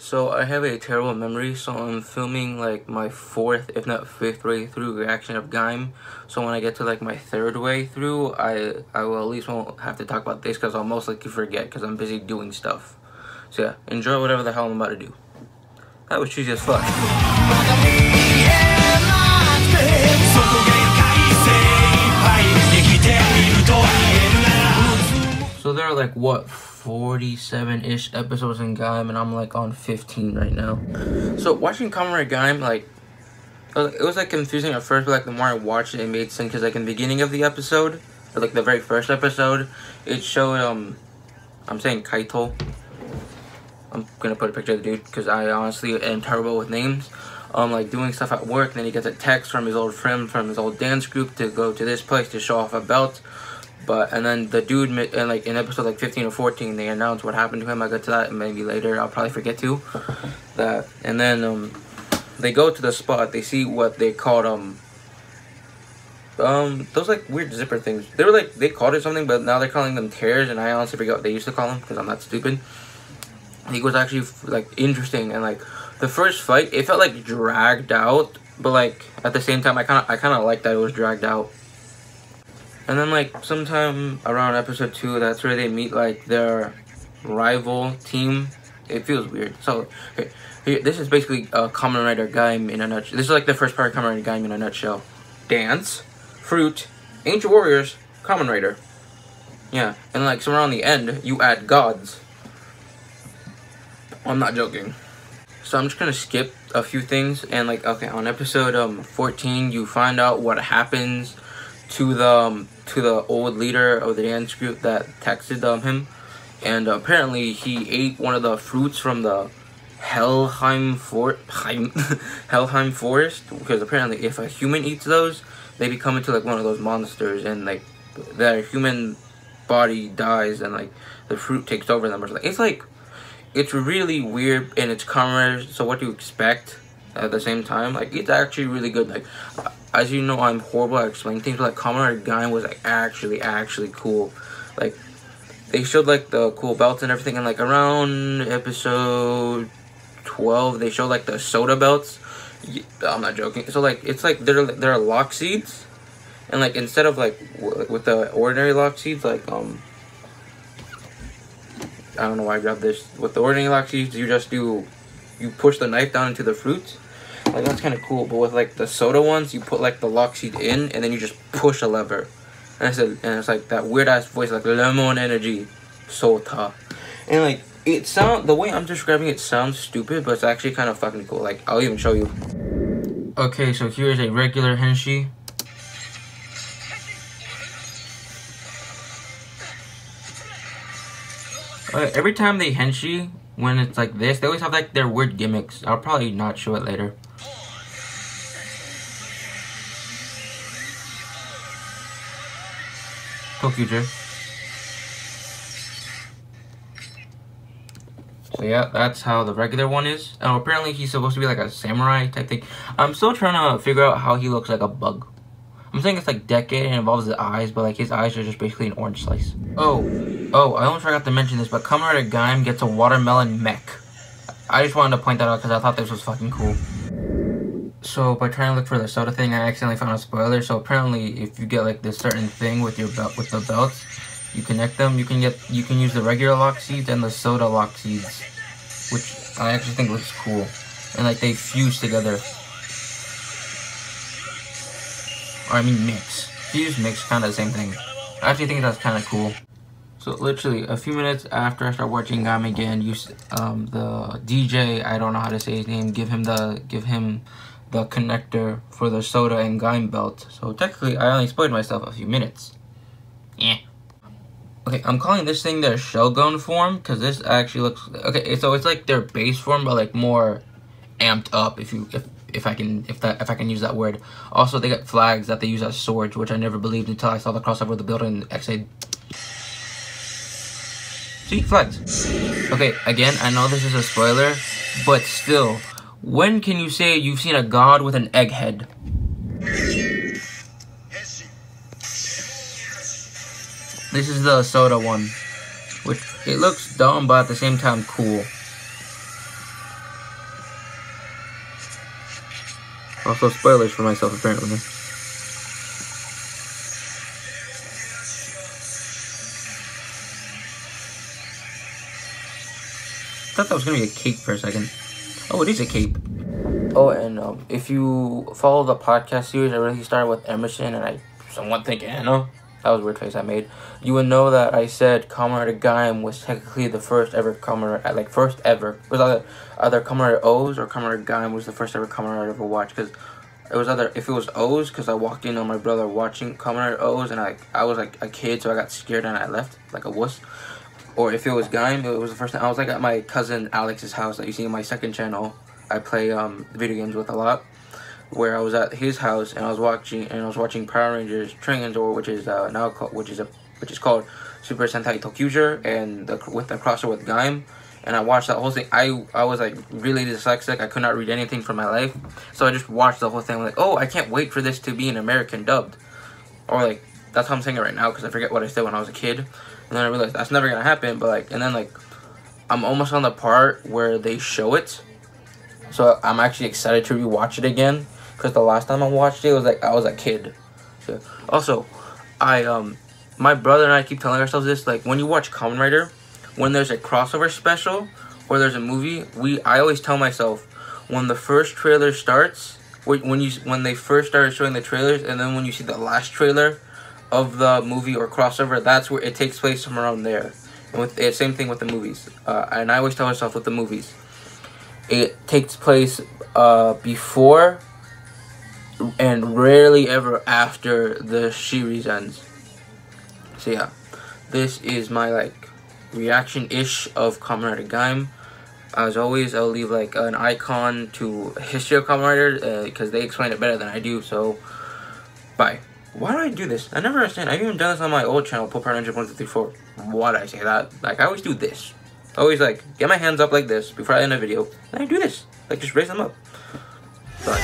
So I have a terrible memory, so I'm filming like my fourth, if not fifth way through reaction of Gaim. So when I get to like my third way through, I I will at least won't have to talk about this because I'll most likely forget because I'm busy doing stuff. So yeah, enjoy whatever the hell I'm about to do. That was cheesy as fuck. So there are like what 47-ish episodes in Gaim and I'm like on 15 right now. So watching Rider Gaim like it was like confusing at first but like the more I watched it it made sense because like in the beginning of the episode or, like the very first episode it showed um I'm saying Kaito. I'm gonna put a picture of the dude because I honestly am terrible with names. Um like doing stuff at work and then he gets a text from his old friend from his old dance group to go to this place to show off a belt but and then the dude and like in episode like 15 or 14 they announced what happened to him. I get to that maybe later i'll probably forget to that and then um they go to the spot. They see what they called um um those like weird zipper things. They were like they called it something but now they're calling them tears and i honestly forget what they used to call them because i'm not stupid. It was actually like interesting and like the first fight it felt like dragged out but like at the same time i kind of i kind of like that it was dragged out and then like sometime around episode two, that's where they meet like their rival team. It feels weird. So this is basically a Kamen Rider in a nutshell. This is like the first part of Kamen Rider Gaim in a nutshell. Dance, fruit, ancient warriors, Kamen Rider. Yeah, and like somewhere on the end, you add gods. I'm not joking. So I'm just gonna skip a few things and like okay on episode um 14 you find out what happens to the um, to the old leader of the dance group that texted um, him, and apparently he ate one of the fruits from the Helheim for Helheim forest because apparently if a human eats those, they become into like one of those monsters and like their human body dies and like the fruit takes over them or something. It's like it's really weird and it's commerce. So what do you expect? at the same time. Like it's actually really good. Like as you know, I'm horrible at explaining things. But like Kamen Rider was like actually actually cool. Like they showed like the cool belts and everything, and like around episode twelve, they showed like the soda belts. I'm not joking. So like it's like there are lock seeds, and like instead of like with the ordinary lock seeds, like um. I don't know why I grabbed this. With the ordinary lock seeds, you just do you push the knife down into the fruits. Like that's kind of cool. But with like the soda ones, you put like the lock in and then you just push a lever. And it's, a, and it's like that weird ass voice like lemon energy, soda. And like it sound the way I'm describing it sounds stupid, but it's actually kind of fucking cool. Like I'll even show you. Okay, so here's a regular henshin. Uh, every time they henshin, when it's like this, they always have like their weird gimmicks. I'll probably not show it later. ToQger. So yeah, that's how the regular one is. And apparently he's supposed to be like a samurai type thing. I'm still trying to figure out how he looks like a bug. I'm saying it's like decade and involves the eyes, but like his eyes are just basically an orange slice. Oh, oh, I almost forgot to mention this, but Rider Gaim gets a watermelon mech. I just wanted to point that out because I thought this was fucking cool. So by trying to look for the soda thing, I accidentally found a spoiler. So apparently, if you get like this certain thing with your belt with the belts, you connect them. You can get you can use the regular lock seeds and the soda lock seeds, which I actually think looks cool, and like they fuse together. Or I mean mix. Fuse mix, kind of the same thing. I actually think that's kind of cool. So literally a few minutes after I start watching Gaim again, you um the DJ I don't know how to say his name. Give him the give him the connector for the soda and Gaim belt. So technically I only spoiled myself a few minutes. Yeah. Okay, I'm calling this thing their Shogun form because this actually looks okay. So it's like their base form, but like more amped up. If you if if I can if that if I can use that word. Also, they got flags that they use as swords, which I never believed until I saw the crossover of the building XA. See flags. Okay, again, I know this is a spoiler, but still, when can you say you've seen a god with an egghead? This is the soda one, which it looks dumb, but at the same time cool. Also, spoilers for myself, apparently. I thought that was gonna be a cake for a second. Oh, it is a cape. Oh, and um, if you follow the podcast series, I really started with Emerson, and I someone think Anna. That was a weird face I made. You would know that I said Comrade Gaim was technically the first ever Comrade, like first ever. It was either, either Comrade OOO or Comrade Gaim was the first ever Comrade I ever watched. Because it was either, if it was OOO, because I walked in on my brother watching Comrade O's, and I, I was like a kid, so I got scared and I left like a wuss. Or if it was Gaim, it was the first time. I was like at my cousin Alex's house that you see in my second channel. I play um, video games with a lot where I was at his house and I was watching and I was watching Power Rangers Triangenzor, which is uh, now called, which is a which is called Super Sentai ToQger, and the, with the crossover with Gaim. And I watched that whole thing. I I was like really dyslexic. I could not read anything for my life, so I just watched the whole thing. I'm like, oh, I can't wait for this to be an American dubbed, or like that's how I'm saying it right now because I forget what I said when I was a kid, and then I realized that's never gonna happen. But like, and then like, I'm almost on the part where they show it, so I'm actually excited to rewatch it again because the last time I watched it, was like I was a kid. So, also, I um, my brother and I keep telling ourselves this like when you watch Kamen Rider, when there's a crossover special or there's a movie, we I always tell myself when the first trailer starts, when you when they first started showing the trailers, and then when you see the last trailer of the movie or crossover, that's where it takes place somewhere around there. And with the eh, same thing with the movies, uh, and I always tell myself with the movies, it takes place uh, before and rarely ever after the series ends. So yeah, this is my like reaction-ish of Kamen Gaim. As always, I'll leave like an icon to history of Kamen because uh, they explain it better than I do. So, bye. Why do I do this? I never understand. I've even done this on my old channel, Pope Ninja 154. Why do I say that? Like, I always do this. Always, like, get my hands up like this before I end a video. And I do this. Like, just raise them up. Bye.